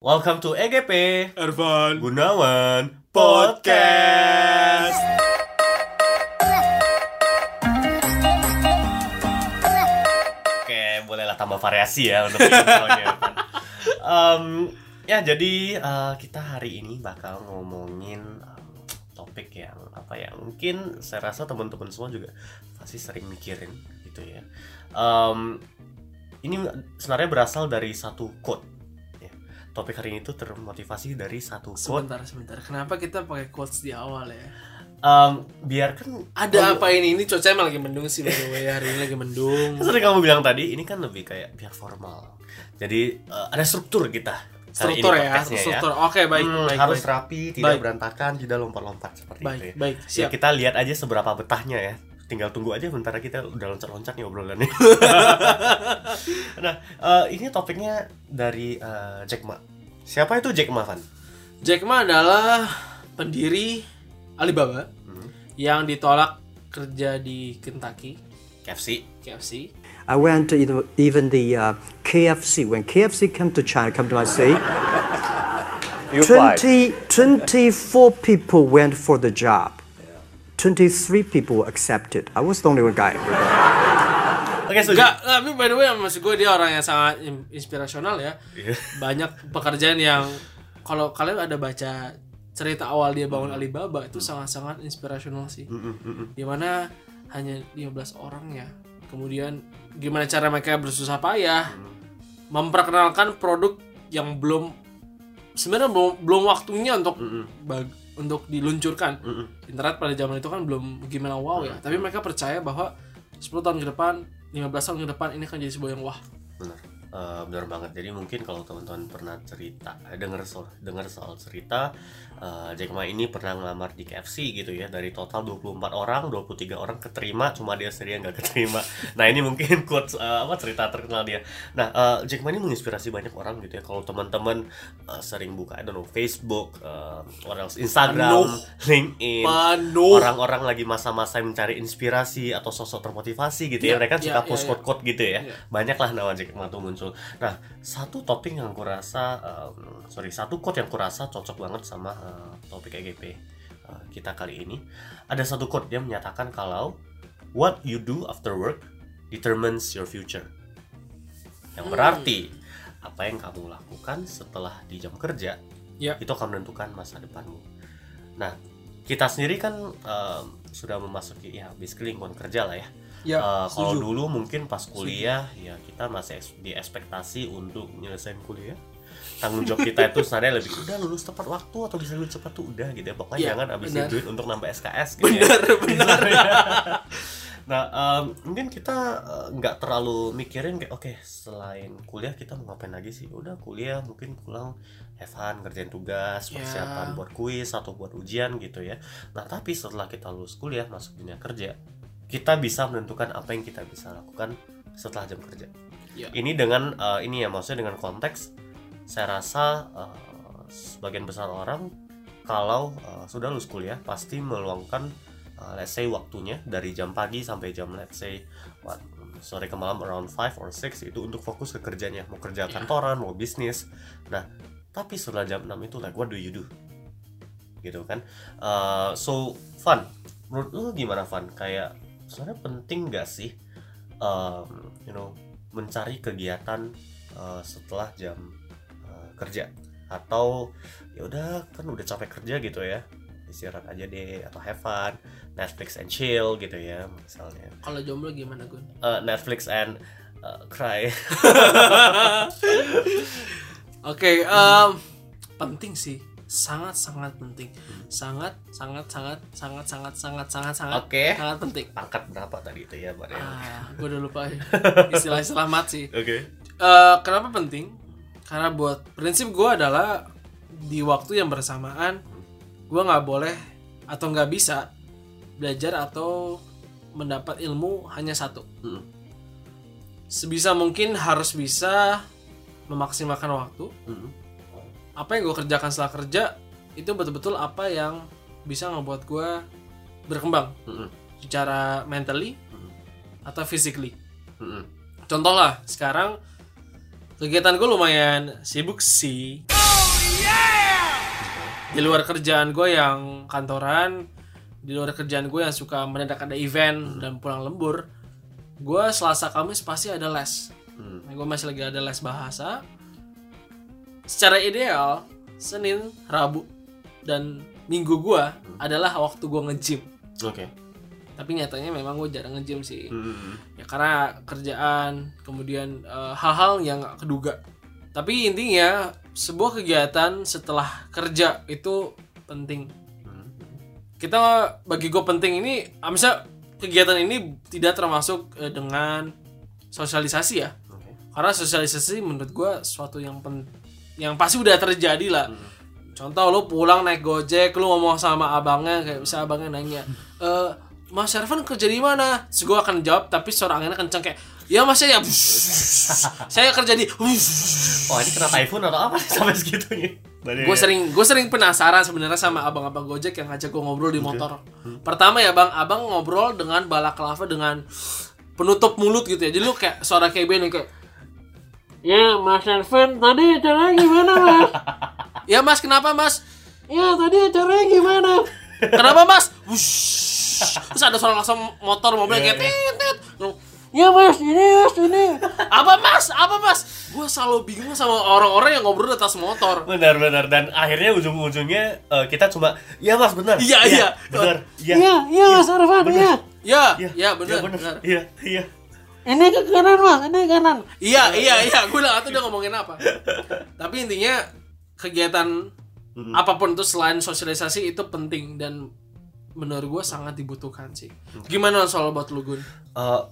Welcome to EGP Ervan Gunawan Podcast. Oke, bolehlah tambah variasi ya untuk intronya. Em, ya jadi eh, kita hari ini bakal ngomongin em, topik yang apa ya? Mungkin saya rasa teman-teman semua juga pasti sering mikirin gitu ya. Em, ini sebenarnya berasal dari satu quote. Ya. Topik hari ini tuh termotivasi dari satu quote Sebentar, sebentar. Kenapa kita pakai quotes di awal ya? Em, biarkan Ada apa ini? Ini cuaca emang lagi mendung sih by the way. Hari ini lagi mendung. Kan Seperti kamu bilang tadi, ini kan lebih kayak biar formal. Jadi eh, ada struktur kita. Struktur ya, podcastnya struktur. Oke, baik, Hmm, baik, harus baik. rapi, tidak Baik. berantakan, tidak lompat-lompat seperti Baik, itu ya. baik, Ya, siap. kita lihat aja seberapa betahnya ya. Tinggal tunggu aja bentar kita udah loncat-loncat nih obrolannya. nah, eh, ini topiknya dari eh, Jack Ma. Siapa itu Jack Ma, Van? Jack Ma adalah pendiri Alibaba Hmm, yang ditolak kerja di Kentucky, KFC. KFC. I went to even, even the uh, KFC. When KFC came to China, come to my city, 20, 24 people went for the job. 23 people were accepted. I was the only one guy. Oke, setuju. Enggak, tapi by the way maksud gue dia orang yang sangat in- inspirasional ya. Iya. Banyak pekerjaan yang kalau kalian ada baca cerita awal dia bangun Alibaba itu sangat-sangat inspirasional sih. Di mana hanya 15 orang ya. Kemudian gimana cara mereka bersusah payah memperkenalkan produk yang belum sebenarnya belum belum waktunya untuk bag- untuk diluncurkan. Internet pada zaman itu kan belum gimana wow ya, tapi mereka percaya bahwa 10 tahun ke depan, 15 tahun ke depan ini akan jadi sebuah yang wah. benar Eh, benar banget. Jadi mungkin kalau teman-teman pernah cerita eh, dengar soal dengar soal cerita eh, Jack Ma ini pernah ngelamar di KFC gitu ya. Dari total 24 orang 23 orang keterima cuma dia sendiri yang gak keterima. Nah ini mungkin quotes eh, apa cerita terkenal dia. Nah eh, Jack Ma ini menginspirasi banyak orang gitu ya. Kalau teman-teman eh, sering buka I don't know Facebook eh, orang Instagram Penuh. LinkedIn orang-orang lagi masa-masa mencari inspirasi atau sosok termotivasi gitu ya. Iya, mereka iya, suka iya, post iya. quote-quote gitu ya. Iya. banyak lah nama Jack Ma tuh muncul nah satu topik yang kurasa em, sorry satu quote yang kurasa cocok banget sama eh, topik EGP eh, kita kali ini. Ada satu quote dia menyatakan kalau what you do after work determines your future. Yang Hmm. berarti apa yang kamu lakukan setelah di jam kerja Ya. itu akan menentukan masa depanmu. Nah kita sendiri kan em, sudah memasuki ya basically lingkungan kerja lah ya Ya, Eh, kalau setuju. dulu mungkin pas kuliah ya kita masih eks- diekspektasi untuk nyelesain kuliah tanggung jawab kita itu sebenarnya lebih udah lulus tepat waktu atau bisa lulus cepat tuh udah gitu ya pokoknya Iya, jangan habisin duit untuk nambah SKS gitu Benar, ya. benar. nah em, mungkin kita eh, nggak terlalu mikirin kayak oke selain kuliah kita mau ngapain lagi sih udah kuliah mungkin pulang have fun kerjain tugas Ya. persiapan buat kuis atau buat ujian gitu ya nah tapi setelah kita lulus kuliah masuk dunia kerja kita bisa menentukan apa yang kita bisa lakukan setelah jam kerja. Ya. Ini dengan eh, ini ya maksudnya dengan konteks saya rasa eh, sebagian besar orang kalau eh, sudah lulus kuliah pasti meluangkan eh, let's say waktunya dari jam pagi sampai jam let's say what, sore ke malam around 5 or 6 itu untuk fokus ke kerjanya mau kerja Ya. kantoran mau bisnis nah tapi setelah jam 6 itu like what do you do gitu kan Eh, so fun menurut lu gimana fun kayak sebenarnya penting gak sih um, you know mencari kegiatan uh, setelah jam uh, kerja atau ya udah kan udah capek kerja gitu ya istirahat aja deh atau have fun Netflix and chill gitu ya misalnya Kalau jomblo gimana, Gun? Uh, Netflix and uh, cry Oke, em, penting sih. Sangat sangat penting. Sangat sangat sangat sangat sangat sangat sangat sangat Oke. sangat penting. pangkat berapa tadi itu ya Mbak Ria? Ah, gue udah lupa ya. istilah-istilah mat sih. Oke Eh, kenapa penting? Karena buat prinsip gue adalah di waktu yang bersamaan gue nggak boleh atau nggak bisa belajar atau mendapat ilmu hanya satu. Mm. Sebisa mungkin harus bisa memaksimalkan waktu. Mm. Apa yang gue kerjakan setelah kerja itu betul-betul apa yang bisa ngebuat gue berkembang Mm-mm. secara mentally Mm. atau physically. Mm-mm. Contoh lah, sekarang kegiatan gue lumayan sibuk sih. di luar kerjaan gue yang kantoran di luar kerjaan gue yang suka mendadak ada event dan pulang lembur gue selasa kamis pasti ada les gue masih lagi ada les bahasa secara ideal senin rabu dan minggu gue adalah waktu gue nge-gym. Oke. Tapi nyatanya memang gue jarang nge-gym sih. Hmm. ya karena kerjaan kemudian eh, hal-hal yang gak keduga. Tapi intinya sebuah kegiatan setelah kerja itu penting. Kita bagi gue penting ini ah, misal kegiatan ini tidak termasuk eh, dengan sosialisasi ya. Oke. karena sosialisasi menurut gue suatu yang yang pasti udah terjadi lah. Contoh lu pulang naik gojek lu ngomong sama abangnya kayak bisa abangnya nanya eh Mas Ervan kerja di mana? Terus gue akan jawab tapi suara anginnya kenceng kayak ya mas saya saya kerja di Oh ini kena typhoon atau apa sampai segitunya? Gue sering gue sering penasaran sebenarnya sama abang-abang gojek yang ngajak gue ngobrol di motor. Pertama ya bang abang ngobrol dengan balaklava dengan penutup mulut gitu ya. Jadi lu kayak suara kayak Benny kayak ya mas Ervan tadi acaranya gimana mas ya mas kenapa mas ya tadi acaranya gimana kenapa mas Wush. terus ada suara langsung motor mobil kayak tit tit Ya mas, ini mas, ini Apa mas, apa mas Gue selalu bingung sama orang-orang yang ngobrol di atas motor Benar-benar dan akhirnya ujung-ujungnya eh, kita cuma ya mas benar. Iya, iya. Benar. Iya. Iya, iya Mas Arfan, iya. Iya, Iya, iya benar, benar. benar. Iya, iya. Ini ke kanan Mas, ini kanan. Iya, iya, iya. Gue udah tahu dia ngomongin apa. Tapi intinya kegiatan apa pun itu selain sosialisasi itu penting dan menurut gue sangat dibutuhkan sih. Gimana soal buat lu Gun? Eh,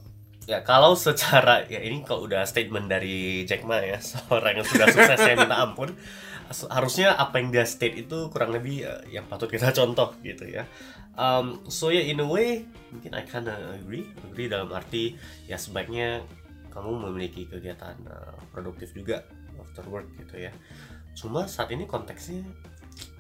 ya kalau secara ya ini kalau udah statement dari Jack Ma ya seorang yang sudah sukses saya minta ampun harusnya apa yang dia state itu kurang lebih eh, yang patut kita contoh gitu ya. Um, so ya in a way mungkin I kinda agree agree dalam arti ya sebaiknya kamu memiliki kegiatan eh, produktif juga after work gitu ya. Cuma saat ini konteksnya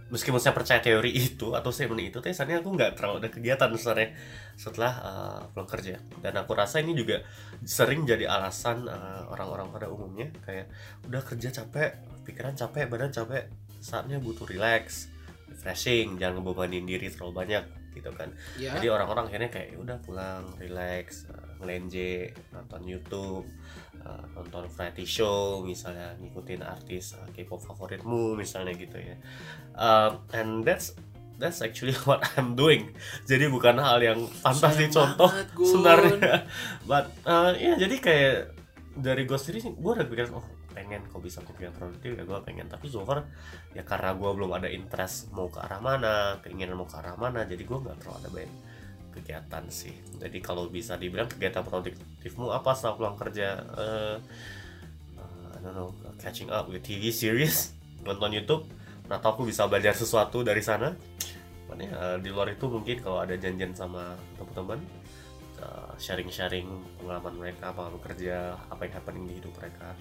meskipun saya percaya teori itu atau statement itu tapi ini aku nggak terlalu ada kegiatan sebenarnya setelah uh, pulang kerja dan aku rasa ini juga sering jadi alasan uh, orang-orang pada umumnya kayak udah kerja capek pikiran capek badan capek saatnya butuh relax refreshing jangan ngebebanin diri terlalu banyak gitu kan Ya. jadi orang-orang akhirnya kayak "Ya udah pulang relax uh, ngelenje nonton YouTube uh, nonton variety show misalnya ngikutin artis uh, K-pop favoritmu misalnya gitu ya. Um, and that's that's actually what I'm doing. Jadi bukan hal yang pantas Sayang dicontoh banget, sebenarnya. But uh, ya jadi kayak dari gue sendiri sih gue udah pikiran oh pengen kok bisa pikiran produktif ya gue pengen. Tapi so far ya karena gue belum ada interest mau ke arah mana keinginan mau ke arah mana jadi gue nggak terlalu ada banyak kegiatan sih. Jadi kalau bisa dibilang kegiatan produktifmu apa setelah pulang kerja uh, I don't know catching up with TV series nonton YouTube atau aku bisa belajar sesuatu dari sana. Eh, di luar itu mungkin kalau ada janjian sama teman-teman eh, sharing-sharing pengalaman mereka pengalaman kerja apa yang happening di hidup mereka.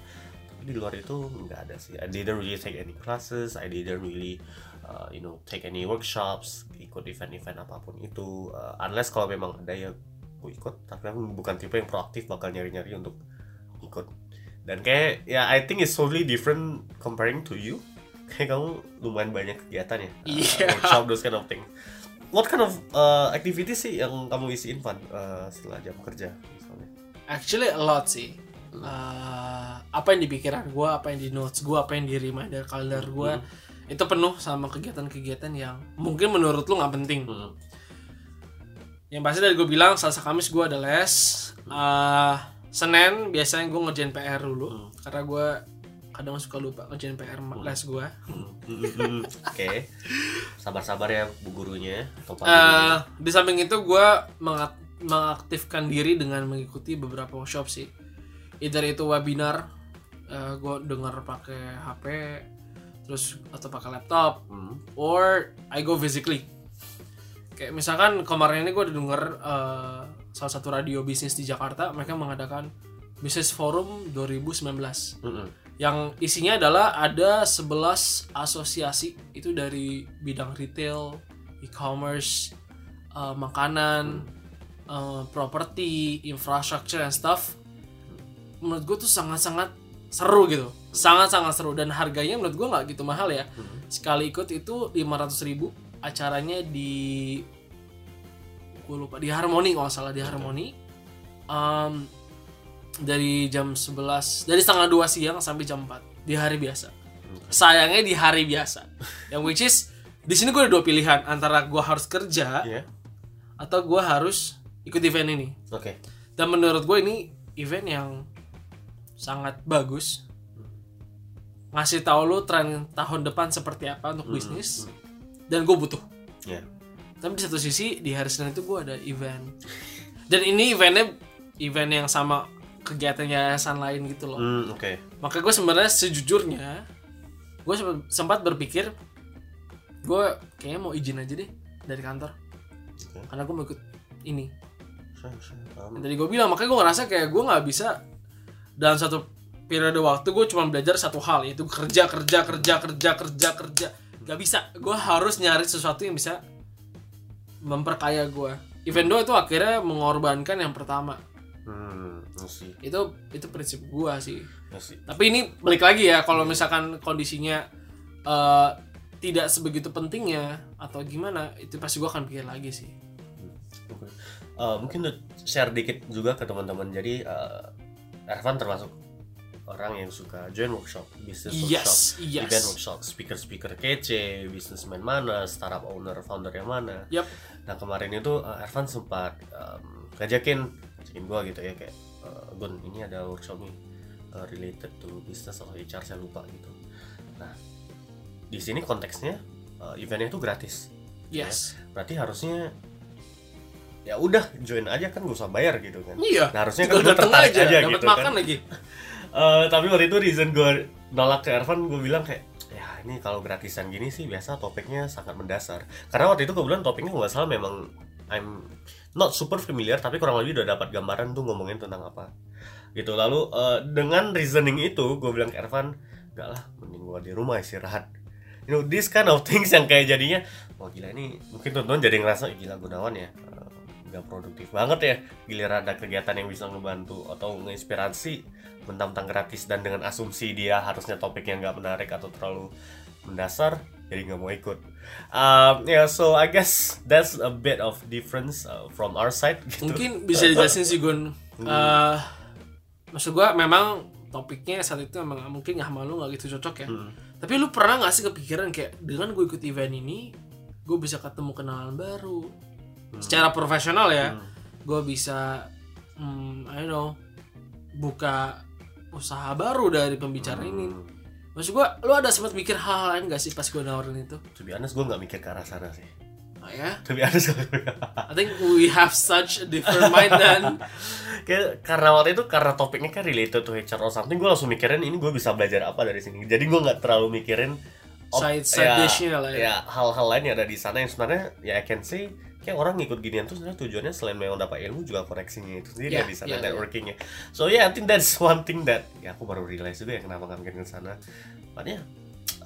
Tapi di luar itu nggak ada sih. I didn't really take any classes I didn't really uh, you know take any workshops ikut event-event apa pun itu Uh, unless kalau memang ada ya aku ikut tapi aku bukan tipe yang proaktif bakal nyari-nyari untuk ikut. Dan kayak ya I think it's totally different comparing to you. Kayak kamu lumayan banyak kegiatan ya? Uh, Iya. workshop those kind of thing. What kind of uh, activities sih yang kamu isiin Van uh, setelah jam kerja misalnya? Actually a lot sih. Eh, apa yang di pikiran gue, apa yang di notes gue, apa yang di reminder calendar gue, itu penuh sama kegiatan-kegiatan yang mungkin menurut lu nggak penting. Hmm. Yang pasti dari gue bilang Selasa Kamis gue ada les. Eh, Senin biasanya gue ngerjain PR dulu, Hmm. karena gue kadang suka lupa ngerjain PR ma- les gue. Hmm, hmm, hmm. oke sabar-sabar ya bu gurunya atau Eh, gurunya. di samping itu gue mengak- mengaktifkan diri dengan mengikuti beberapa workshop sih. Either itu webinar, gue denger pakai HP, terus atau pakai laptop, Hmm. or I go physically. Kayak misalkan kemarin ini gue denger eh, salah satu radio bisnis di Jakarta, mereka mengadakan Business Forum 2019 Hmm, hmm. yang isinya adalah ada 11 asosiasi itu dari bidang retail, e-commerce, eh, makanan, eh, property, infrastructure and stuff. Menurut gue tuh sangat-sangat seru gitu. Sangat sangat seru. Dan harganya menurut gue nggak gitu mahal ya. Hmm. sekali ikut itu 500.000 ribu. Acaranya di gue lupa di Harmoni kalau salah di Harmoni Em, dari jam 11 dari setengah dua siang sampai jam 4 di hari biasa. Sayangnya di hari biasa. Yang which is di sini gue ada dua pilihan. Antara gue harus kerja Iya. atau gue harus ikut event ini. Oke. dan menurut gue ini event yang sangat bagus. Ngasih tahu lu tren tahun depan seperti apa untuk bisnis dan gue butuh. Iya. tapi di satu sisi di hari Senin itu gue ada event. Dan ini eventnya event yang sama kegiatan yayasan lain gitu loh. Hmm, oke. maka gue sebenarnya sejujurnya gue sempat- berpikir gue kayaknya mau izin aja deh dari kantor. Oke. karena gue mau ikut ini. Yang tadi gue bilang makanya gue ngerasa kayak gue nggak bisa dalam satu periode waktu gue cuma belajar satu hal yaitu kerja kerja kerja kerja kerja kerja. Nggak bisa. Gue harus nyari sesuatu yang bisa memperkaya gue event do itu akhirnya mengorbankan yang pertama. Hmm, itu itu prinsip gue sih. See. tapi ini balik lagi ya kalau misalkan kondisinya eh, tidak sebegitu pentingnya atau gimana itu pasti gue akan pikir lagi sih. Oke. Eh, mungkin share dikit juga ke teman-teman. Jadi eh, Ervan termasuk orang yang suka join workshop, business Yes, workshop, yes. event workshop, speaker-speaker kece, businessman mana, startup owner, founder yang mana. Yap. Nah kemarin itu uh, Ervan sempat um, ngajakin, ngajakin gua gitu ya kayak uh, Gun ini ada workshop nih uh, related to business atau HR saya lupa gitu. Nah di sini konteksnya uh, eventnya itu gratis. yes Berarti harusnya ya udah join aja kan gak usah bayar gitu kan. iya Nah, harusnya kan datang tertarik aja, aja gitu makan kan. lagi. Eh, tapi waktu itu reason gue nolak ke Ervan gue bilang kayak ya ini kalau gratisan gini sih biasa topiknya sangat mendasar. Karena waktu itu kebetulan topiknya nggak salah memang I'm not super familiar tapi kurang lebih udah dapat gambaran tuh ngomongin tentang apa. Gitu. Lalu eh, dengan reasoning itu gue bilang ke Ervan enggak lah mending gue di rumah istirahat. You know this kind of things yang kayak jadinya wah gila ini mungkin teman-teman jadi ngerasa "Ih, gila Gunawan ya nggak produktif banget ya. Giliran ada kegiatan yang bisa ngebantu atau nginspirasi mentang-mentang gratis dan dengan asumsi dia harusnya topik yang nggak menarik atau terlalu mendasar jadi nggak mau ikut. Um, yeah so I guess that's a bit of difference uh, from our side gitu. Mungkin bisa dijelasin sih Gun. Eh, maksud gua memang topiknya saat itu memang mungkin ya sama lu nggak gitu cocok ya. Hmm. tapi lu pernah nggak sih kepikiran kayak dengan gue ikut event ini gue bisa ketemu kenalan baru secara profesional ya Hmm. gue bisa hmm, I don't know buka usaha baru dari pembicara ini. Hmm. maksud gue lu ada sempat mikir hal lain gak sih pas gue nawarin itu? To be honest gue nggak mikir ke arah sana sih. Oh ya? To be honest I think we have such a different mind dan kayak karena waktu itu karena topiknya kan related to HR or something gue langsung mikirin ini gue bisa belajar apa dari sini. Jadi gue nggak terlalu mikirin Side- side dishnya lah ya. ya hal-hal lain yang ada di sana yang sebenarnya ya I can say kayak orang ngikut ginian tuh sebenarnya tujuannya selain memang dapat ilmu juga koneksinya itu sendiri Yeah, ya di sana yeah, yeah. networkingnya so yeah I think that's one thing that ya aku baru realize juga ya kenapa nggak mikirin ke sana yeah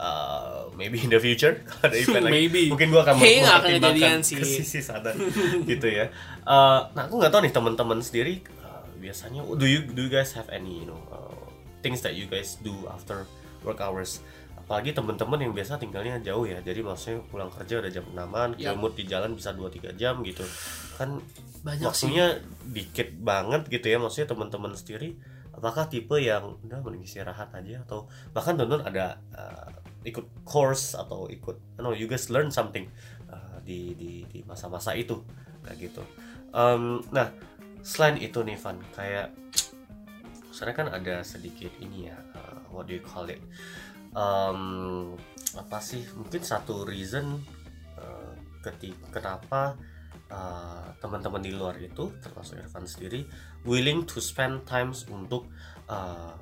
uh, maybe in the future kalau ada event lagi Maybe. mungkin gue akan akan mempertimbangkan sih. ke sisi sana gitu ya Uh, nah aku nggak tahu nih teman-teman sendiri uh, biasanya do you do you guys have any you know uh, things that you guys do after work hours apalagi teman-teman yang biasa tinggalnya jauh ya. Jadi maksudnya pulang kerja udah jam 6an Yap. kemut di jalan bisa 2-3 jam gitu. Kan banyak sih waktunya dikit banget gitu ya maksudnya teman-teman sendiri. Apakah tipe yang udah mending istirahat aja? Atau bahkan teman ada uh, ikut course atau ikut I know you guys learn something uh, di di di masa-masa itu. Kayak gitu. Em, nah selain itu nih Van kayak sebenarnya kan ada sedikit ini ya uh, what do you call it Em, apa sih? Mungkin satu reason uh, ketika kenapa uh, teman-teman di luar itu termasuk Irfan sendiri willing to spend times untuk uh,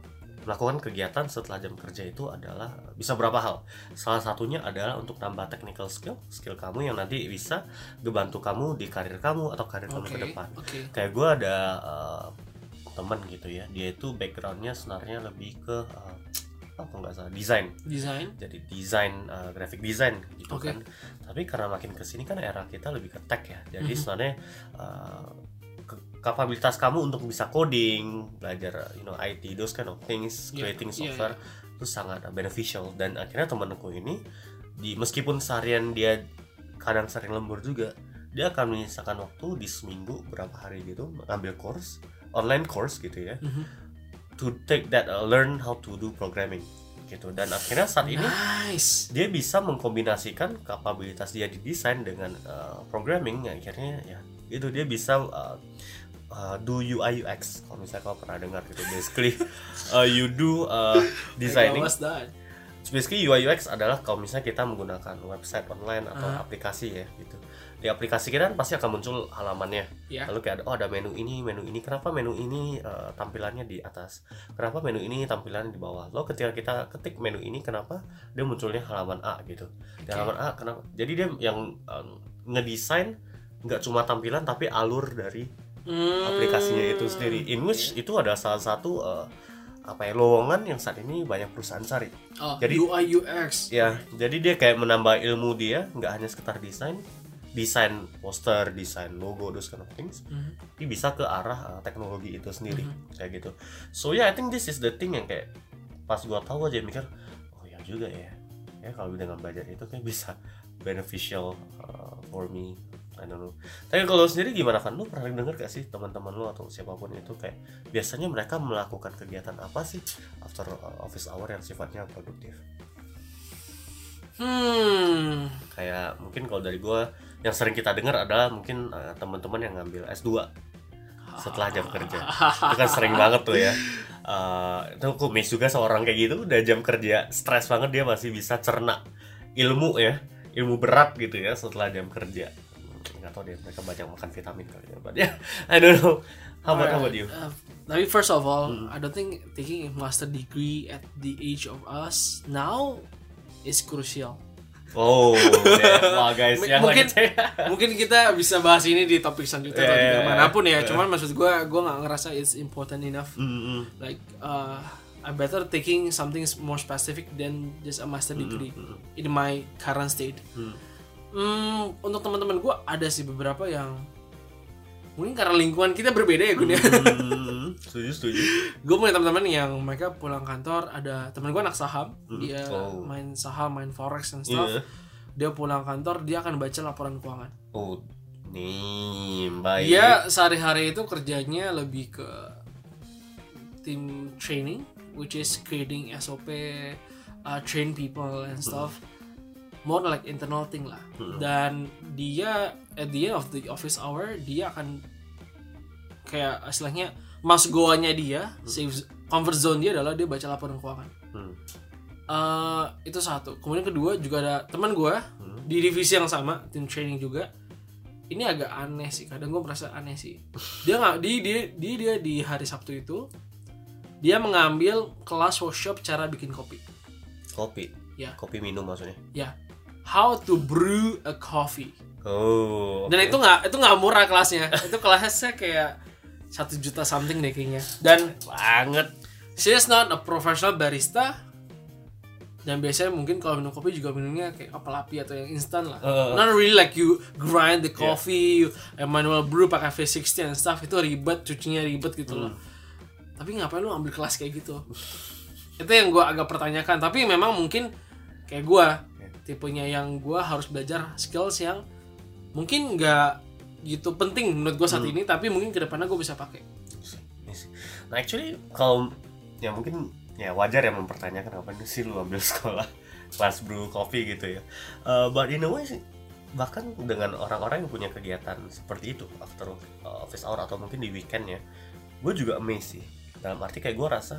melakukan kegiatan setelah jam kerja itu adalah bisa berapa hal. Salah satunya adalah untuk nambah technical skill skill kamu yang nanti bisa ngebantu kamu di karir kamu atau karir kamu oke ke depan. oke. Kayak gue ada uh, teman gitu ya dia itu backgroundnya sebenarnya lebih ke uh, apa nggak salah desain. Desain? Jadi desain uh, graphic design gitu Oke. kan. Tapi karena makin ke sini kan era kita lebih ke tech ya. Jadi Mhm. sebenarnya uh, kapabilitas kamu untuk bisa coding belajar you know IT those kind of things Yeah, creating yeah, software itu sangat beneficial. Dan akhirnya temanku ini di meskipun seharian dia kadang sering lembur juga dia akan menyisakan waktu di seminggu berapa hari gitu ngambil course online course gitu ya. Mhm. To take that uh, learn how to do programming gitu. Dan akhirnya saat ini nice. dia bisa mengkombinasikan kapabilitas dia di desain dengan uh, programming. Ya, akhirnya ya itu dia bisa uh, uh, do UI UX kalau misalnya kau pernah dengar gitu basically uh, you do uh, designing? Basically UI UX adalah kalau misalnya kita menggunakan website online atau Ah. aplikasi ya gitu. Di aplikasi kita kan pasti akan muncul halamannya. Ya. lalu kayak ada oh ada menu ini menu ini. Kenapa menu ini uh, tampilannya di atas? Kenapa menu ini tampilannya di bawah? Lo ketika kita ketik menu ini kenapa dia munculnya halaman A gitu. Di Oke. halaman A kenapa? Jadi dia yang um, ngedesain nggak cuma tampilan tapi alur dari Hmm. aplikasinya itu sendiri. In which itu adalah salah satu uh, apa ya lowongan yang saat ini banyak perusahaan cari. Oh, Jadi- UI UX. ya jadi dia kayak menambah ilmu dia nggak hanya sekedar desain desain poster desain logo those kind of things. Mhm. tapi bisa ke arah uh, teknologi itu sendiri kayak gitu. So yeah I think this is the thing yang kayak pas gua tahu aja mikir oh ya juga ya. Ya kalau dengan belajar itu kayak bisa beneficial uh, for me Tapi kalau lu sendiri gimana Van? Lu pernah denger gak sih teman-teman lu atau siapa pun itu kayak biasanya mereka melakukan kegiatan apa sih after office hour yang sifatnya produktif? Hmm. kayak mungkin kalau dari gua yang sering kita dengar adalah mungkin uh, teman-teman yang ngambil S2 setelah jam kerja. Itu kan sering banget tuh ya. Uh, itu aku miss juga seorang kayak gitu udah jam kerja stres banget dia masih bisa cerna ilmu ya ilmu berat gitu ya setelah jam kerja nggak tahu deh mereka banyak makan vitamin kali ya but yeah, I don't know how about, how about you Uh, tapi first of all, Hmm. I don't think taking a master degree at the age of us now is crucial. oh wah guys yang mungkin lagi mungkin kita bisa bahas ini di topik selanjutnya atau Yeah, di yeah, yeah. mana pun ya. Yeah. Cuman maksud gue, gue nggak ngerasa it's important enough. Mm, mm, Like, uh, I better taking something more specific than just a master degree in my current state. Hmm. Hmm, untuk teman-teman gue ada sih beberapa yang mungkin karena lingkungan kita berbeda ya Gun ya. mm, setuju setuju gue punya teman-teman yang mereka pulang kantor ada teman gue anak saham Hmm. dia Oh. main saham main forex and stuff Iya. dia pulang kantor dia akan baca laporan keuangan oh nih baik dia sehari-hari itu kerjanya lebih ke tim training which is creating SOP uh, train people and stuff more like internal thing lah. Dan dia at the end of the office hour dia akan kayak istilahnya mas goanya dia safe comfort zone dia adalah dia baca laporan keuangan. Hmm. Eh, itu satu. Kemudian kedua juga ada teman gue di divisi yang sama tim training juga. Ini agak aneh sih kadang gue merasa aneh sih. Dia nggak di dia, dia dia di hari sabtu itu dia mengambil kelas workshop cara bikin kopi. Kopi? Ya. kopi minum maksudnya? Ya how to brew a coffee. Oh dan itu nggak itu nggak murah kelasnya. Itu kelasnya kayak satu juta something deh kayaknya. Dan banget. She's not a professional barista. Dan biasanya mungkin kalau minum kopi juga minumnya kayak kapal api atau yang instan lah. Uh. not really like you grind the coffee you uh, manual brew pakai V60 and stuff. Itu ribet cucinya ribet gitu loh. Tapi ngapain lu ambil kelas kayak gitu? Itu yang gua agak pertanyakan. Tapi memang mungkin kayak gua tipenya yang gua harus belajar skills yang mungkin nggak gitu penting menurut gua saat ini tapi mungkin ke depannya gua bisa pakai. Nah actually kalau ya mungkin ya wajar ya mempertanyakan apa sih lu ambil sekolah kelas brew coffee gitu ya. Uh, but in a way sih bahkan dengan orang-orang yang punya kegiatan seperti itu after office hour atau mungkin di weekend ya, gue juga amazed sih. Dalam arti kayak gue rasa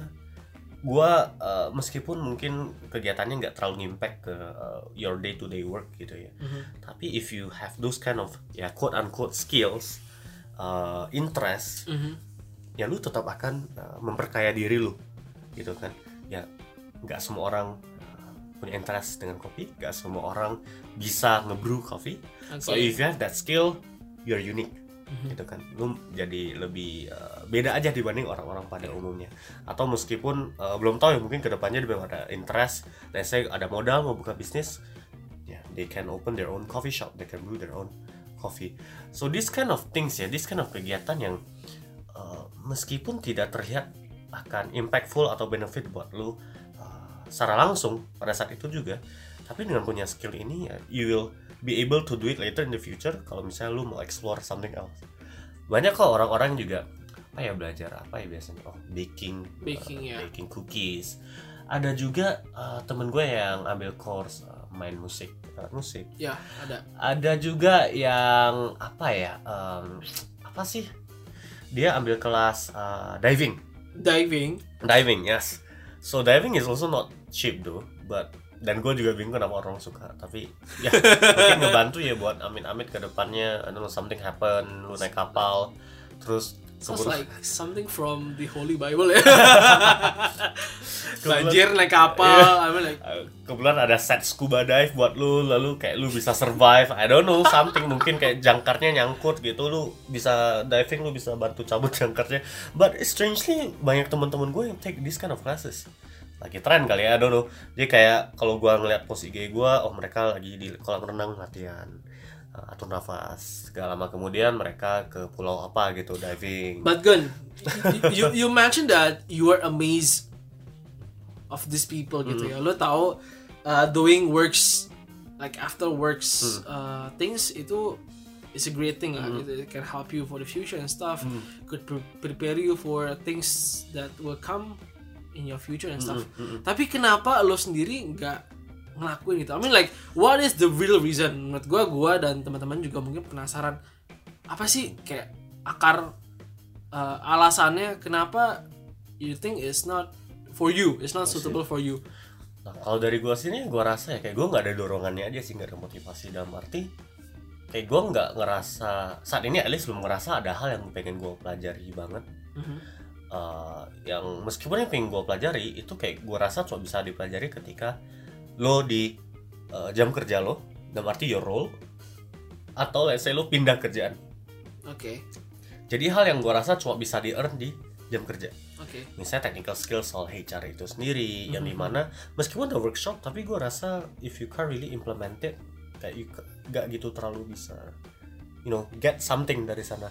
gue uh, meskipun mungkin kegiatannya nggak terlalu impact ke uh, your day to day work gitu ya, tapi if you have those kind of ya quote unquote skills, uh, interest Mhm. ya lu tetap akan uh, memperkaya diri lu gitu kan. Ya nggak semua orang uh, punya interest dengan kopi nggak semua orang bisa ngebrew coffee. So Oke. if you have that skill you're unique gitu kan. Lu jadi lebih uh, beda aja dibanding orang-orang pada umumnya. Atau meskipun uh, belum tahu ya mungkin ke depannya dia ada interest let's say ada modal mau buka bisnis ya they can open their own coffee shop they can brew their own coffee. So this kind of things ya this kind of kegiatan yang uh, meskipun tidak terlihat akan impactful atau benefit buat lu uh, secara langsung pada saat itu juga tapi dengan punya skill ini ya you will be able to do it later in the future kalau misalnya lu mau explore something else. Banyak kok orang-orang juga apa ya belajar apa ya biasanya? Oh baking Baking, uh, ya. baking cookies. Ada juga uh, temen gue yang ambil course uh, main musik. Alat musik? Ya ada. Ada juga yang apa ya em, apa sih? Dia ambil kelas uh, diving. Diving. Diving yes. So diving is also not cheap though but dan gue juga bingung kenapa orang suka tapi ya mungkin ngebantu ya buat amit-amit ke depannya. I don't know something happen lu naik kapal terus sounds like something from the Holy Bible ya. Banjir naik kapal. I mean like kebetulan ada set scuba dive buat lu lalu kayak lu bisa survive. I don't know something mungkin kayak jangkarnya nyangkut gitu. Lu bisa diving lu bisa bantu cabut jangkarnya. But strangely banyak teman-teman gue yang take this kind of classes lagi tren kali ya I don't know dia kayak kalau gua ngeliat post IG gua oh mereka lagi di kolam renang latihan uh, atur nafas segala lama kemudian mereka ke pulau apa gitu diving But Gun, you you mentioned that you were amazed of these people gitu ya. Lo tahu uh, doing works like after works uh, things itu is a great thing lah. Gitu. It can help you for the future and stuff. Could pre- prepare you for things that will come in your future and stuff. Tapi kenapa lo sendiri nggak ngelakuin gitu? I mean like what is the real reason? Menurut gua gua dan teman-teman juga mungkin penasaran apa sih kayak akar uh, alasannya kenapa you think it's not for you, it's not suitable for you. Nah, kalau dari gua sini gua rasa ya kayak gua nggak ada dorongannya aja sih nggak ada motivasi dalam arti kayak gua nggak ngerasa saat ini at least belum ngerasa ada hal yang pengen gua pelajari banget Mhm. Eh, yang meskipun yang pengen gua pelajari itu kayak gua rasa cuma bisa dipelajari ketika lo di eh, jam kerja lo dalam arti your role atau let's say lo pindah kerjaan. Oke, jadi hal yang gua rasa cuma bisa di earn di jam kerja. Oke, misalnya technical skills soal HR itu sendiri yang di mana meskipun ada workshop tapi gue rasa if you can't really implement it kayak you nggak gitu terlalu bisa you know get something dari sana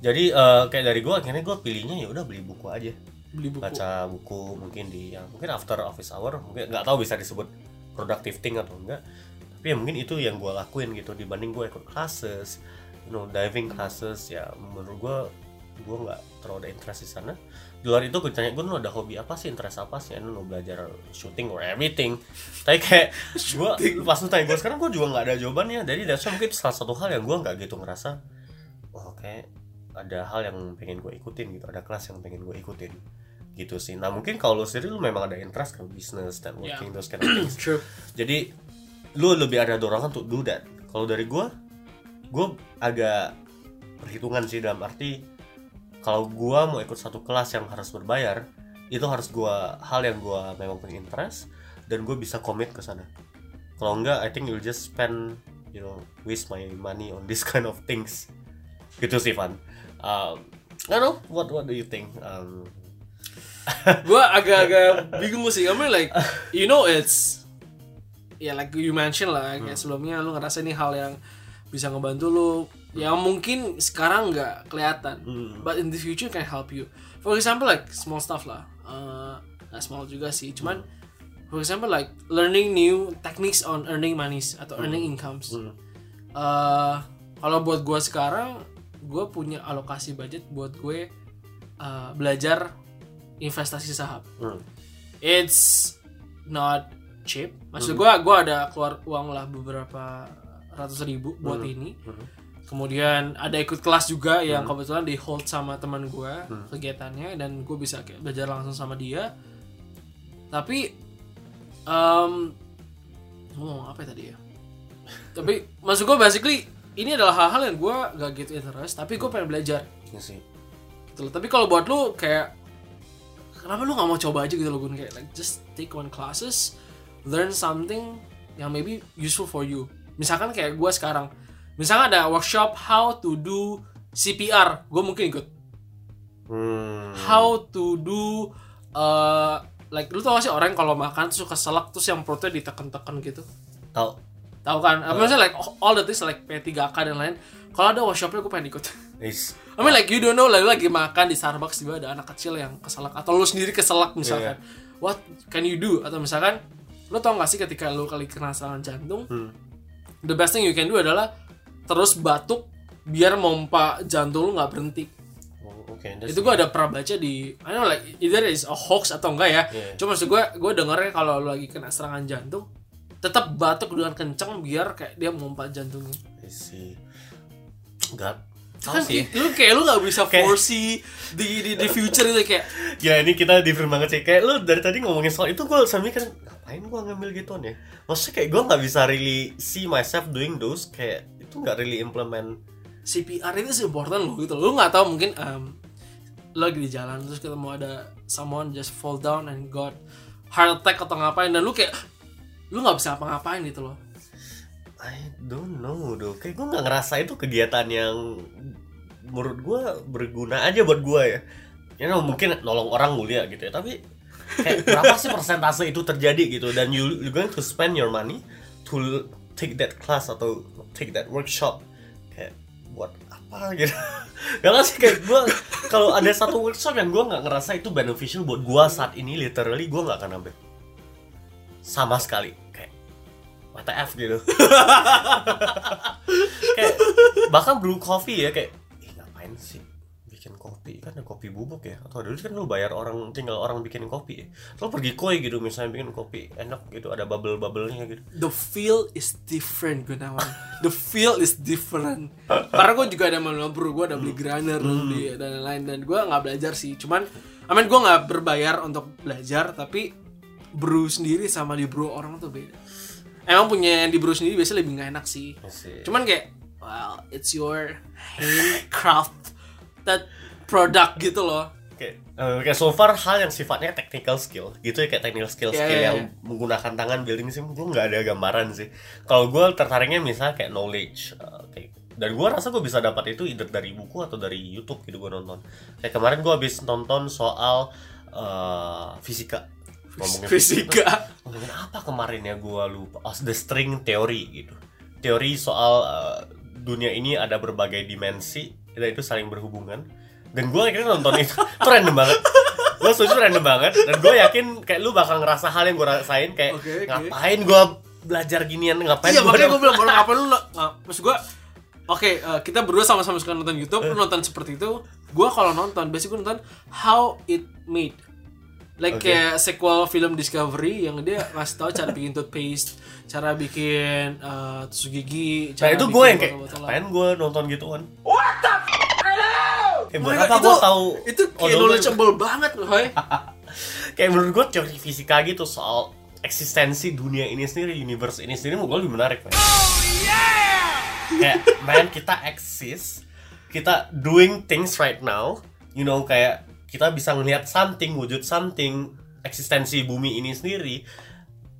jadi eh, kayak dari gue akhirnya gue pilihnya ya udah beli buku aja. Beli buku. baca buku mungkin di yang mungkin after office hour mungkin nggak tahu bisa disebut productive thing atau enggak. Tapi ya mungkin itu yang gue lakuin gitu dibanding gue ikut classes you know diving classes ya menurut gue gue nggak terlalu ada interest di sana. Di luar itu gue tanya gue lu ada hobi apa sih? Interest apa sih? Lu belajar shooting or everything. Tapi kayak gue pas lu tanya gue sekarang gue juga nggak ada jawabannya. Jadi that's why mungkin salah satu hal yang gue nggak gitu ngerasa oh kayak ada hal yang pengen gue ikutin gitu ada kelas yang pengen gue ikutin gitu sih. Nah mungkin kalau lu sendiri lu memang ada interest ke bisnis dan working those kind of things. True. jadi lu lebih ada dorongan untuk do that. Kalau dari gue gue agak perhitungan sih dalam arti kalau gue mau ikut satu kelas yang harus berbayar itu harus gua hal yang gua memang punya interest dan gue bisa commit ke sana. Kalau enggak I think you'll just spend you know waste my money on this kind of things. Gitu sih Van um, I don't know. What what do you think? Um, gue agak-agak bingung sih. I mean like, you know it's ya like you mention lah kayak sebelumnya lu ngerasa ini hal yang bisa ngebantu lu. Yang mungkin sekarang nggak kelihatan but in the future can help you. For example like small stuff lah. Uh, small juga sih cuman for example like learning new techniques on earning money atau earning incomes. Uh, kalau buat gue sekarang gue punya alokasi budget buat gue uh, belajar investasi saham. Hmm. it's not cheap. Maksud gue gue ada keluar uang lah beberapa ratus ribu buat ini. Kemudian ada ikut kelas juga yang kebetulan di hold sama teman gue kegiatannya dan gue bisa kayak belajar langsung sama dia. Tapi um, ngomong apa ya tadi ya? Tapi maksud gue basically ini adalah hal-hal yang gue gak gitu interest tapi gue pengen belajar Iya sih gitu loh. Tapi kalau buat lu kayak kenapa lu nggak mau coba aja gitu loh Gun kayak like just take one classes, learn something yang maybe useful for you. Misalkan kayak gue sekarang, misalkan ada workshop how to do CPR, gue mungkin ikut. hmm. How to do uh, like lu tau gak sih orang kalau makan tuh suka selak terus yang perutnya ditekan-tekan gitu. tahu Tahu kan? Apa Maksudnya like all the things like P3K dan lain. kalau ada workshopnya gue pengen ikut. Is, I mean like you don't know lah lu lagi makan di Starbucks tiba ada anak kecil yang keselak atau lu sendiri keselak misalkan. What can you do? Atau misalkan lu tau gak sih ketika lu kali kena serangan jantung the best thing you can do adalah terus batuk biar mompa jantung lu nggak berhenti. Oh, that's itu gue ada pernah baca di I don't know like either is a hoax atau enggak ya. Yeah. cuma maksud gue gue dengernya kalau lu lagi kena serangan jantung tetap batuk dengan kencang biar kayak dia mompa jantungnya I see. Enggak. Tahu kan sih. lu kayak lu nggak bisa foresee di, di di future itu kayak Gila ini kita different banget sih Kayak lu dari tadi ngomongin soal itu gue sambil mikir Ngapain gue ngambil gituan ya Maksudnya kayak gue gak bisa really see myself doing those Kayak itu gak really implement CPR itu sih important loh gitu lu nggak tahu mungkin um, lu lagi di jalan terus ketemu ada someone just fall down and got heart attack atau ngapain dan lu kayak lu nggak bisa apa-ngapain gitu loh. I don't know though Kayak gue gak ngerasa itu kegiatan yang Menurut gue berguna aja buat gue ya. Ya know, mungkin nolong orang mulia gitu ya Tapi kayak berapa sih persentase itu terjadi gitu? Dan you, you going to spend your money To take that class atau take that workshop. Kayak buat apa gitu? Gak sih kayak gue Kalau ada satu workshop yang gue gak ngerasa itu beneficial buat gue saat ini Literally gue gak akan ambil Sama sekali. Kayak WTF gitu. Kayak bahkan brew coffee ya kayak ih ngapain sih bikin kopi? Kan ada kopi bubuk ya. Atau dulu kan lu bayar orang tinggal orang bikin kopi ya. Lu pergi koi gitu misalnya bikin kopi enak gitu ada bubble bubblenya gitu. The feel is different Gunawan. The feel is different. Karena gue juga ada manual brew gue ada beli grinder dan beli dan lain-lain. Dan gue nggak belajar sih. Cuman I mean gue nggak berbayar untuk belajar tapi brew sendiri sama di brew orang tuh beda. Emang punya yang di brew sendiri biasanya lebih nggak enak sih. Cuman kayak well it's your handcraft that product gitu loh. Kayak eh, kayak so far hal yang sifatnya technical skill. Gitu ya kayak technical skill skill iya, yang iya. menggunakan tangan building sim gue nggak ada gambaran sih. Kalau gue tertariknya misalnya kayak knowledge eh, kayak dan gue rasa gue bisa dapat itu either dari buku atau dari YouTube gitu gue nonton. Kayak kemarin gue habis nonton soal eh, fisika ngomongin fisika. ngomongin apa kemarin ya gue lupa. Oh, the string theory gitu. Teori soal eh, dunia ini ada berbagai dimensi dan itu saling berhubungan. Dan gue akhirnya nonton itu. Itu random banget. Gue setuju random banget. Dan gue yakin kayak lu bakal ngerasa hal yang gue rasain kayak Oke, oke. ngapain gue belajar ginian? Ngapain iya gua makanya gue bilang baru apa lu nggak maksud gue oke eh, kita berdua sama-sama suka nonton YouTube lu nonton seperti itu. Gue kalau nonton biasanya gue nonton how it made like Oke. kayak sequel film Discovery yang dia ngasih tahu cara bikin toothpaste cara bikin eh, tusuk gigi nah cara itu bikin gue yang kayak ngapain gue nonton gituan? What the Oh kayak my buat apa itu, gue tahu itu kayak knowledgeable banget loh kayak menurut gue teori fisika gitu soal eksistensi dunia ini sendiri universe ini sendiri gue lebih menarik man. kayak man kita eksis kita doing things right now. You know kayak kita bisa ngelihat something wujud something eksistensi bumi ini sendiri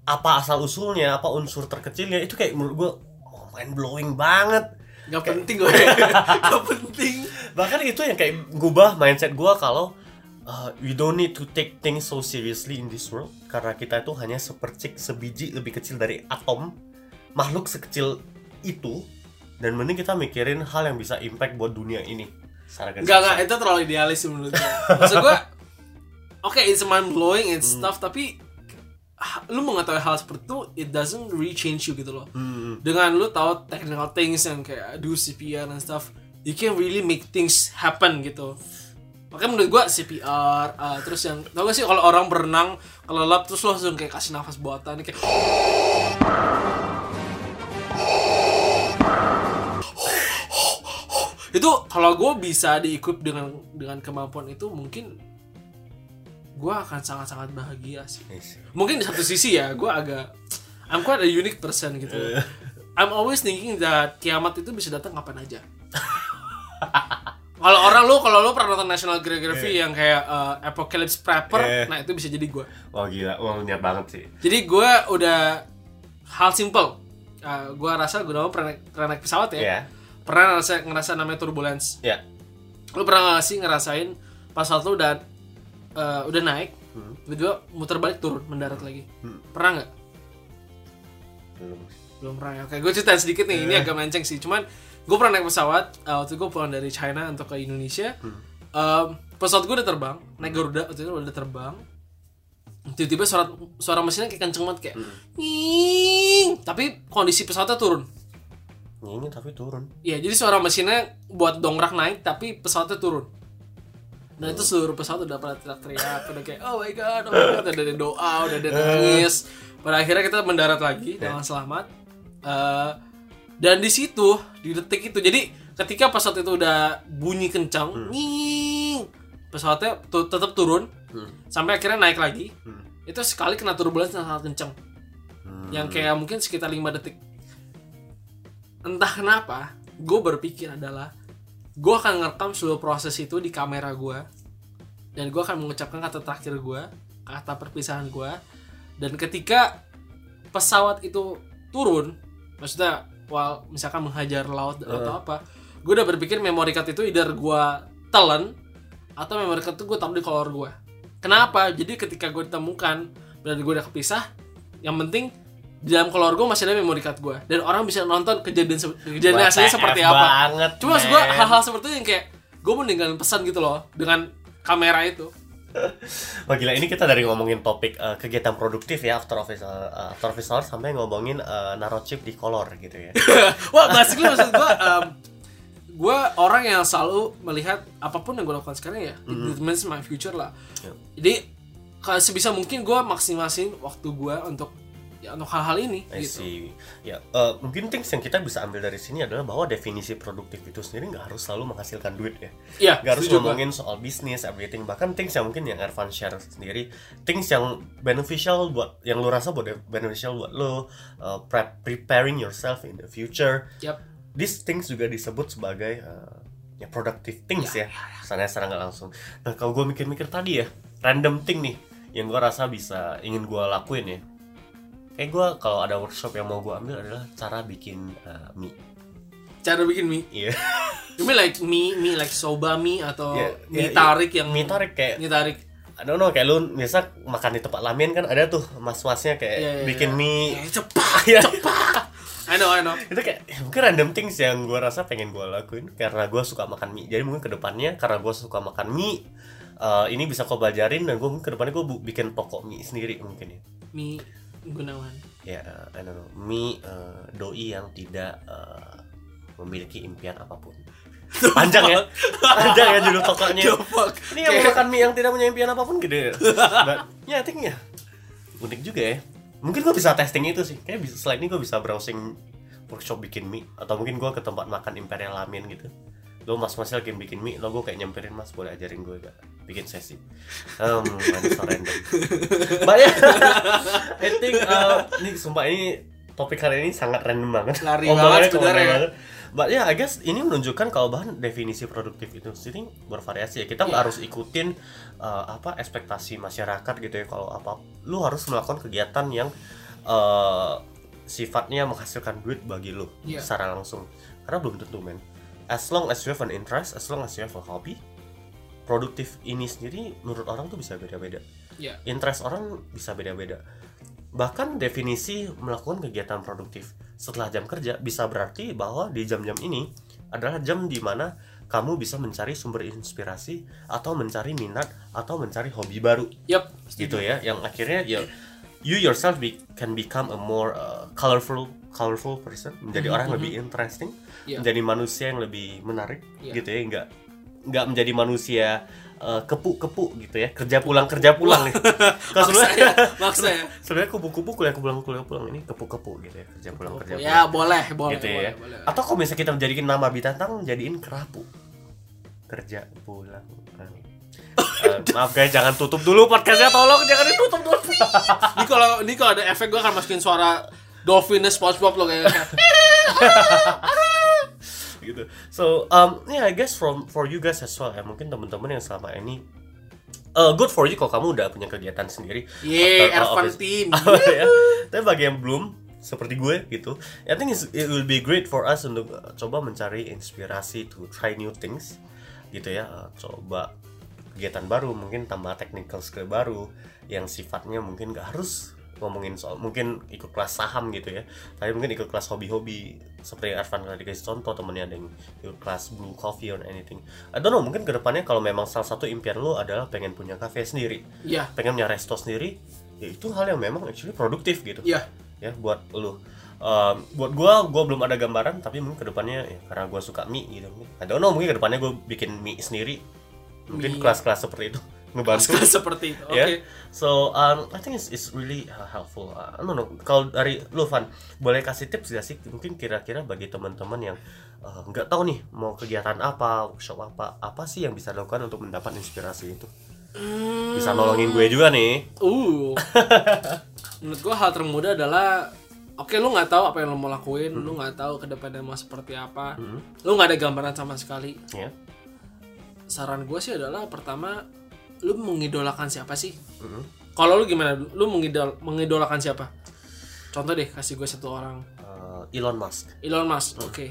apa asal usulnya apa unsur terkecilnya itu kayak menurut gue oh, mind blowing banget Gak penting gue Gak penting. Bahkan itu yang kayak ngubah mindset gue kalau uh, we don't need to take things so seriously in this world karena kita itu hanya sepercik sebiji lebih kecil dari atom makhluk sekecil itu dan mending kita mikirin hal yang bisa impact buat dunia ini Enggak, enggak, itu terlalu idealis sih menurut gue Maksud gue Oke, it's mind blowing and stuff Tapi Lu mengetahui hal seperti itu It doesn't really change you gitu loh. Hmm, Dengan lu tahu technical things yang kayak Do CPR and stuff You can really make things happen gitu. Makanya menurut gue CPR uh, Terus yang Tau gak sih kalau orang berenang Kalau lap terus lu langsung kayak kasih nafas buatan Kayak itu kalau gue bisa diikut dengan dengan kemampuan itu mungkin gue akan sangat-sangat bahagia sih. Mungkin di satu sisi ya gue agak I'm quite a unique person gitu. I'm always thinking that kiamat itu bisa datang kapan aja. Kalau orang lu kalau lu pernah nonton National Geography yang kayak uh, Apocalypse Prepper Yeah. nah itu bisa jadi gue wah gila. Wah niat banget sih. Jadi gue udah hal simple. Uh, gue rasa gue pernah pernah naik pesawat ya. Ya pernah ngerasa ngerasa namanya turbulence ya lu pernah gak sih ngerasain pas waktu lu udah eh, udah naik tiba-tiba muter balik turun mendarat lagi Hmm. pernah nggak belum belum pernah ya. Oke, gue ceritain sedikit nih. Ini agak melenceng sih. Cuman gue pernah naik pesawat. uh, waktu gue pulang dari China untuk ke Indonesia. Um, pesawat gue udah terbang, naik Garuda waktu itu udah terbang. Tiba-tiba suara suara mesinnya kayak kenceng banget kayak "Nying." Tapi kondisi pesawatnya turun. Ini tapi turun. Iya, jadi suara mesinnya buat dongkrak naik tapi pesawatnya turun. Dan itu seluruh pesawat udah pada teriak-teriak, udah kayak oh my god, oh my god, udah ada doa, udah ada nangis. Pada akhirnya kita mendarat lagi dengan selamat. Eh, dan di situ di detik itu, jadi ketika pesawat itu udah bunyi kencang, nying, pesawatnya tu- tetap turun sampai akhirnya naik lagi. Itu sekali kena turbulensi yang sangat kencang, yang kayak mungkin sekitar 5 detik entah kenapa gue berpikir adalah gue akan ngerekam seluruh proses itu di kamera gue dan gue akan mengucapkan kata terakhir gue kata perpisahan gue dan ketika pesawat itu turun maksudnya wal misalkan menghajar laut atau apa gue udah berpikir memory card itu either gue telan atau memory card itu gue taruh di kolor gue kenapa? Jadi ketika gue ditemukan dan gue udah kepisah yang penting di dalam kolor gue masih ada memory card gue dan orang bisa nonton kejadian se- kejadian aslinya seperti apa banget, cuma gue hal-hal seperti itu yang kayak gue meninggalkan pesan gitu loh dengan kamera itu Wah gila ini kita dari ngomongin topik eh, kegiatan produktif ya after office eh, after office hour sampai ngomongin eh, naruh chip di kolor gitu ya. Wah, basically maksud gue, um, gue orang yang selalu melihat apa pun yang gue lakukan sekarang ya, it determines my future lah. Yep. Jadi kalau sebisa mungkin gue maksimalin waktu gue untuk untuk hal-hal ini I gitu. see. Ya, eh, mungkin things yang kita bisa ambil dari sini adalah bahwa definisi produktif itu sendiri nggak harus selalu menghasilkan duit ya. Iya, Nggak harus ngomongin soal bisnis, everything. Bahkan things yang mungkin yang Ervan share sendiri, things yang beneficial buat, yang lu rasa buat beneficial buat lo, uh, prep, preparing yourself in the future. Yap. These things juga disebut sebagai uh, ya productive things ya, Sana secara nggak langsung. Nah kalau gue mikir-mikir tadi ya, random thing nih, yang gue rasa bisa ingin gue lakuin ya. Kayak gue kalau ada workshop yang mau gue ambil adalah cara bikin uh, mie. Cara bikin mie. Iya. You mean like mie, mie like soba mie atau Iya, mie iya, tarik yang mie tarik kayak mie tarik. I don't know kayak lu biasa makan di tempat lamen kan ada tuh mas-masnya kayak Iya, iya, bikin iya. mie Ya, cepat, Iya. cepat. I know, I know. itu kayak ya, mungkin random things yang gue rasa pengen gue lakuin karena gue suka makan mie jadi mungkin ke depannya karena gue suka makan mie eh, ini bisa kau pelajarin dan gue mungkin ke depannya gue bikin toko mie sendiri mungkin ya Mie Gunawan. ya I don't know. Mie eh, doi yang tidak eh, memiliki impian apa pun. Panjang ya? panjang ya judul tokonya ini yang makan mie yang tidak punya impian apa pun gitu ya But, ya think ya unik juga ya. Mungkin gue bisa testing itu sih. Kayak bisa selain ini gue bisa browsing workshop bikin mie atau mungkin gue ke tempat makan imperial ramen gitu lo mas masnya lagi bikin mie lo gue kayak nyamperin mas boleh ajarin gue gak bikin sesi um so random but ya I think uh, ini sumpah ini topik hari ini sangat random banget Lari banget sebenarnya ya. But ya, I guess ini menunjukkan kalau bahan definisi produktif itu sendiri bervariasi ya. Kita nggak Iya. harus ikutin uh, apa ekspektasi masyarakat gitu ya. Kalau apa, lu harus melakukan kegiatan yang uh, sifatnya menghasilkan duit bagi lu Iya. secara langsung. Karena belum tentu men. As long as you have an interest, as long as you have a hobby, produktif ini sendiri menurut orang tuh bisa beda-beda Ya. interest orang bisa beda-beda. Bahkan definisi melakukan kegiatan produktif setelah jam kerja bisa berarti bahwa di jam-jam ini adalah jam di mana kamu bisa mencari sumber inspirasi atau mencari minat atau mencari hobi baru Yap. gitu ya yang akhirnya ya you yourself be- can become a more uh, colorful colorful person. Menjadi orang yang lebih interesting. Iya. menjadi manusia yang lebih menarik Iya. gitu ya. Nggak nggak menjadi manusia uh, kepu-kepu gitu ya. Kerja pulang kerja pulang nih. Kalau Maksa ya, sebenarnya maksa ya. sebenarnya kupu-kupu kuliah pulang kuliah pulang ini kepu-kepu gitu ya. Kerja pulang kerja pulang. Ya boleh, boleh, gitu boleh, ya boleh. atau kalau misalnya kita menjadikan nama binatang jadiin kerapu. Kerja pulang Eh, maaf guys jangan tutup dulu podcastnya tolong jangan ditutup dulu Ini kalau ini kalau ada efek gue akan masukin suara dolphinnya SpongeBob lo kayaknya. gitu so um yeah I guess from for you guys as well ya mungkin teman-teman yang selama ini uh, good for you kalau kamu udah punya kegiatan sendiri Yeay, uh, Ervan team. ya. tapi bagi yang belum seperti gue gitu I think it will be great for us untuk uh, coba mencari inspirasi to try new things gitu ya Uh, coba kegiatan baru mungkin tambah technical skill baru yang sifatnya mungkin gak harus ngomongin soal mungkin ikut kelas saham gitu ya tapi mungkin ikut kelas hobi-hobi. Seperti yang Arfan tadi kasih contoh temennya ada yang ikut kelas blue coffee or anything. I don't know mungkin ke depannya kalau memang salah satu impian lo adalah pengen punya cafe sendiri. Iya. pengen punya resto sendiri ya itu hal yang memang actually produktif gitu. Iya. ya buat lu Um, buat gua gua belum ada gambaran tapi mungkin ke depannya ya, karena gua suka mie gitu. I don't know mungkin ke depannya gua bikin mie sendiri mungkin Mie. kelas-kelas seperti itu. Ngebantu. Seperti itu. Oke. ya so um, I think it's, it's really uh, helpful. Uh, don't know kalau dari lu Van boleh kasih tips gak sih? Mungkin kira-kira bagi teman-teman yang uh, nggak tahu nih mau kegiatan apa workshop apa apa sih yang bisa dilakukan untuk mendapat inspirasi itu? Bisa nolongin gue juga nih. Uh. Menurut gua hal termudah adalah Oke, lu nggak tahu apa yang lu mau lakuin, lu nggak tahu ke depannya mau seperti apa, lu nggak ada gambaran sama sekali. ya Saran gue sih adalah pertama, lu mengidolakan siapa sih? Mhm. Kalau lu gimana? Lu mengidol mengidolakan siapa? Contoh deh, kasih gue satu orang. Uh, Elon Musk Elon Musk, oke.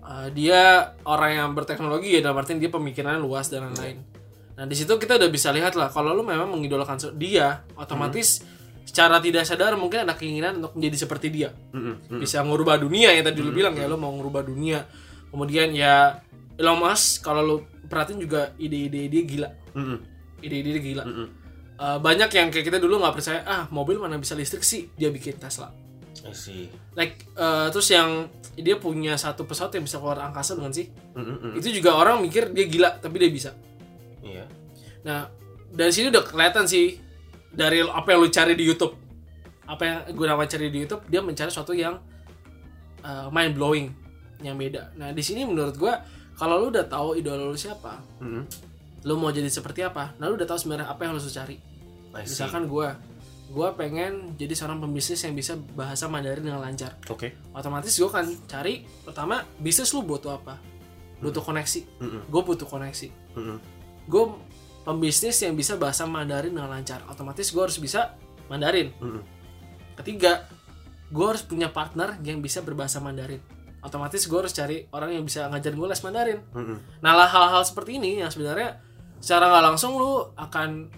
Uh, dia orang yang berteknologi ya dalam artian dia pemikirannya luas dan lain-lain. Nah di situ kita udah bisa lihat lah kalau lu memang mengidolakan dia, otomatis secara tidak sadar mungkin ada keinginan untuk menjadi seperti dia. Mm-mm. Bisa ngubah dunia ya tadi lu bilang ya lu mau ngubah dunia. Kemudian ya Elon Musk kalau lu perhatiin juga ide-ide dia gila. Ide-ide dia gila. Mm-mm. Uh, banyak yang kayak kita dulu nggak percaya ah mobil mana bisa listrik sih dia bikin Tesla. See like eh, terus yang dia punya satu pesawat yang bisa keluar angkasa bukan sih Mm-mm. itu juga orang mikir dia gila tapi dia bisa iya nah dari sini udah kelihatan sih dari apa yang lu cari di YouTube apa yang gue nama cari di YouTube dia mencari sesuatu yang eh, mind blowing yang beda nah di sini menurut gue kalau lu udah tahu idola lu siapa Mm-mm. lu mau jadi seperti apa? Nah lu udah tahu sebenarnya apa yang harus lu cari. I see. Misalkan gue gue pengen jadi seorang pembisnis yang bisa bahasa Mandarin dengan lancar. Oke. Otomatis gue kan cari pertama bisnis lu butuh apa? Butuh koneksi. Mm-mm. gue butuh koneksi. Mm-mm. gue pembisnis yang bisa bahasa Mandarin dengan lancar. Otomatis gue harus bisa Mandarin. Mm-mm. ketiga gue harus punya partner yang bisa berbahasa Mandarin otomatis gue harus cari orang yang bisa ngajarin gue les Mandarin. Mm-mm. nah lah hal-hal seperti ini yang sebenarnya secara nggak langsung lu akan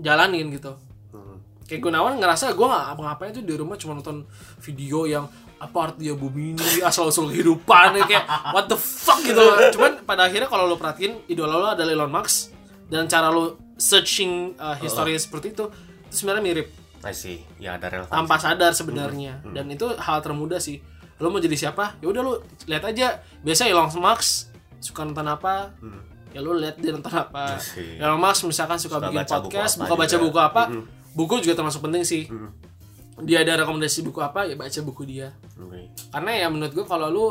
jalanin gitu. Mm-mm. kayak Gunawan ngerasa gue nggak apa-ngapain tuh di rumah cuma nonton video yang apa artinya bumi ini asal usul kehidupan ya, kayak what the fuck gitu cuman pada akhirnya kalau lo perhatiin idola lo adalah Elon Musk dan cara lo searching uh, historinya seperti itu itu sebenarnya mirip. I see. Ya ada relevansi tanpa sadar sebenarnya. Dan itu hal termudah sih lo mau jadi siapa ya udah lo lihat aja biasa Elon Musk suka nonton apa Hmm. ya lo lihat dia nonton apa Yes, Elon Musk misalkan suka, Suka bikin baca buku podcast buka baca juga. buku apa Mm-mm. buku juga termasuk penting sih Mm. dia ada rekomendasi buku apa ya baca buku dia Oke. karena ya menurut gue kalau lu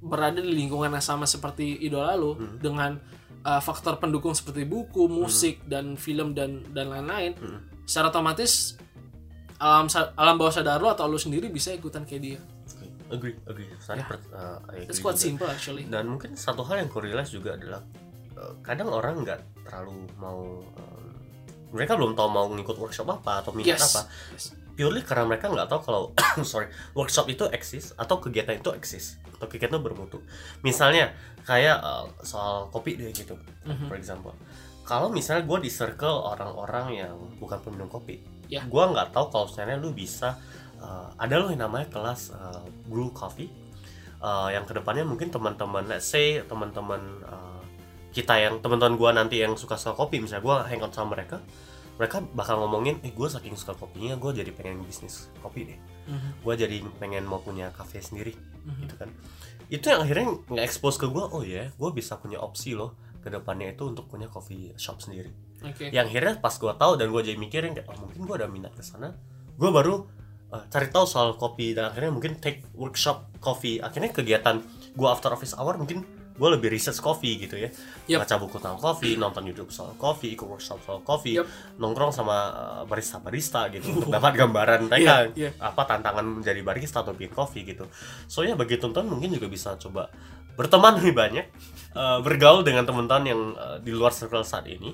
berada di lingkungan yang sama seperti idola lu Hmm. dengan uh, faktor pendukung seperti buku musik dan film dan dan lain-lain Hmm. secara otomatis alam alam bawah sadar lu atau lu sendiri bisa ikutan kayak dia. Agree agree saya per- uh, I it's agree quite juga. simple actually dan mungkin satu hal yang korelasi juga adalah uh, kadang orang nggak terlalu mau um, mereka belum tahu mau ngikut workshop apa atau minat yes, apa yes. purely karena mereka nggak tahu kalau sorry workshop itu eksis atau kegiatan itu eksis atau kegiatan itu bermutu misalnya kayak uh, soal kopi deh gitu Mhm. for example kalau misalnya gue di circle orang-orang yang bukan peminum kopi Ya. gue nggak tahu kalau misalnya lu bisa uh, ada loh yang namanya kelas uh, brew coffee. Uh, yang ke depannya mungkin teman-teman let's say teman-teman uh, kita yang teman-teman gue nanti yang suka suka kopi misalnya gue hangout sama mereka mereka bakal ngomongin eh gue saking suka kopinya gue jadi pengen bisnis kopi deh. Mhm, gue jadi pengen mau punya cafe sendiri. Mhm. gitu kan. Itu yang akhirnya nge-expose ke gue oh ya gue bisa punya opsi loh ke depannya itu untuk punya coffee shop sendiri. Oke. Yang akhirnya pas gue tahu dan gue jadi mikirin kayak oh mungkin gue ada minat ke sana gue baru uh, cari tahu soal kopi dan akhirnya mungkin take workshop coffee akhirnya kegiatan gue after office hour mungkin gue lebih research coffee gitu ya Yep. baca buku tentang kopi nonton YouTube soal kopi ikut workshop soal kopi Yep. nongkrong sama barista barista gitu untuk dapat gambaran mereka Iya, iya. apa tantangan menjadi barista atau bikin kopi gitu so ya bagi teman-teman mungkin juga bisa coba berteman lebih banyak uh, bergaul dengan teman-teman yang uh, di luar circle saat ini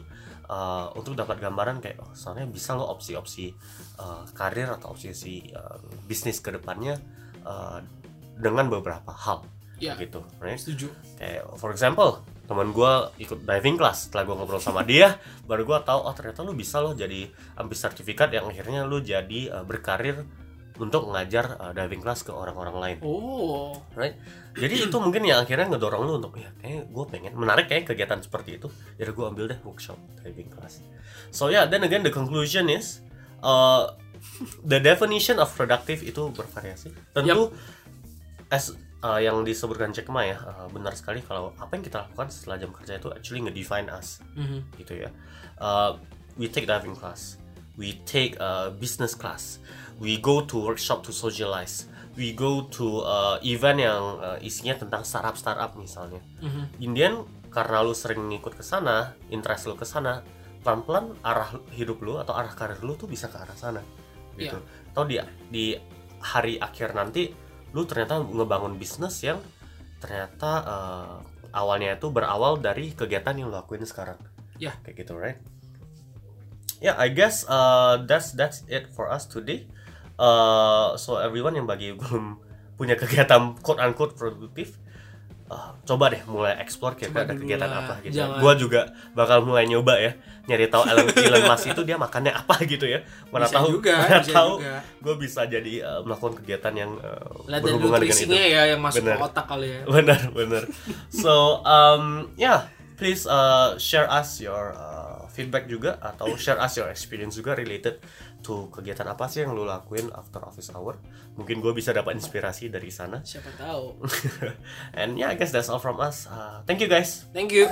uh, untuk dapat gambaran kayak oh, soalnya bisa lo opsi-opsi uh, karir atau opsi-opsi uh, bisnis ke depannya uh, dengan beberapa hal. Ya gitu right? setuju. Kayak for example teman gue ikut diving class setelah gue ngobrol sama dia baru gue tahu oh ternyata lu bisa loh jadi ambil sertifikat yang akhirnya lu jadi uh, berkarir untuk ngajar uh, diving class ke orang-orang lain. Oh. right? Jadi itu mungkin yang akhirnya ngedorong lu untuk ya kayak gue pengen menarik kayak kegiatan seperti itu. Jadi gue ambil deh workshop diving class. So yeah then again the conclusion is uh, the definition of productive itu bervariasi. Tentu as uh, yang disebutkan Jack Ma ya uh, benar sekali kalau apa yang kita lakukan setelah jam kerja itu actually ngedefine us. Mhm. gitu ya. Uh, we take diving class we take uh, business class. We go to workshop to socialize. We go to uh, event yang uh, isinya tentang startup startup misalnya. Mhm. Indian karena lu sering ngikut ke sana interest lu ke sana pelan-pelan arah hidup lu atau arah karir lu tuh bisa ke arah sana gitu. Atau di di hari akhir nanti lu ternyata ngebangun bisnis yang ternyata uh, awalnya itu berawal dari kegiatan yang lu lakuin sekarang. Ya. kayak gitu right yeah I guess uh, that's that's it for us today. Uh, so everyone yang bagi belum punya kegiatan quote unquote produktif uh, coba deh mulai explore kira Coba ada kegiatan lah, apa gitu. Jangan- gua juga bakal mulai nyoba ya nyari tahu Elon, Elon Musk itu dia makannya apa gitu ya. Mana Bisa tahu juga, mana bisa tahu juga. gue bisa jadi uh, melakukan kegiatan yang uh, Lihat berhubungan dengan itu. ya yang masuk Bener. ke otak kali ya. benar benar. So um yeah please uh, share us your uh, feedback juga atau share us your experience juga related to kegiatan apa sih yang lu lakuin after office hour mungkin gue bisa dapat inspirasi dari sana Siapa tahu. and yeah I guess that's all from us uh, thank you guys Thank you.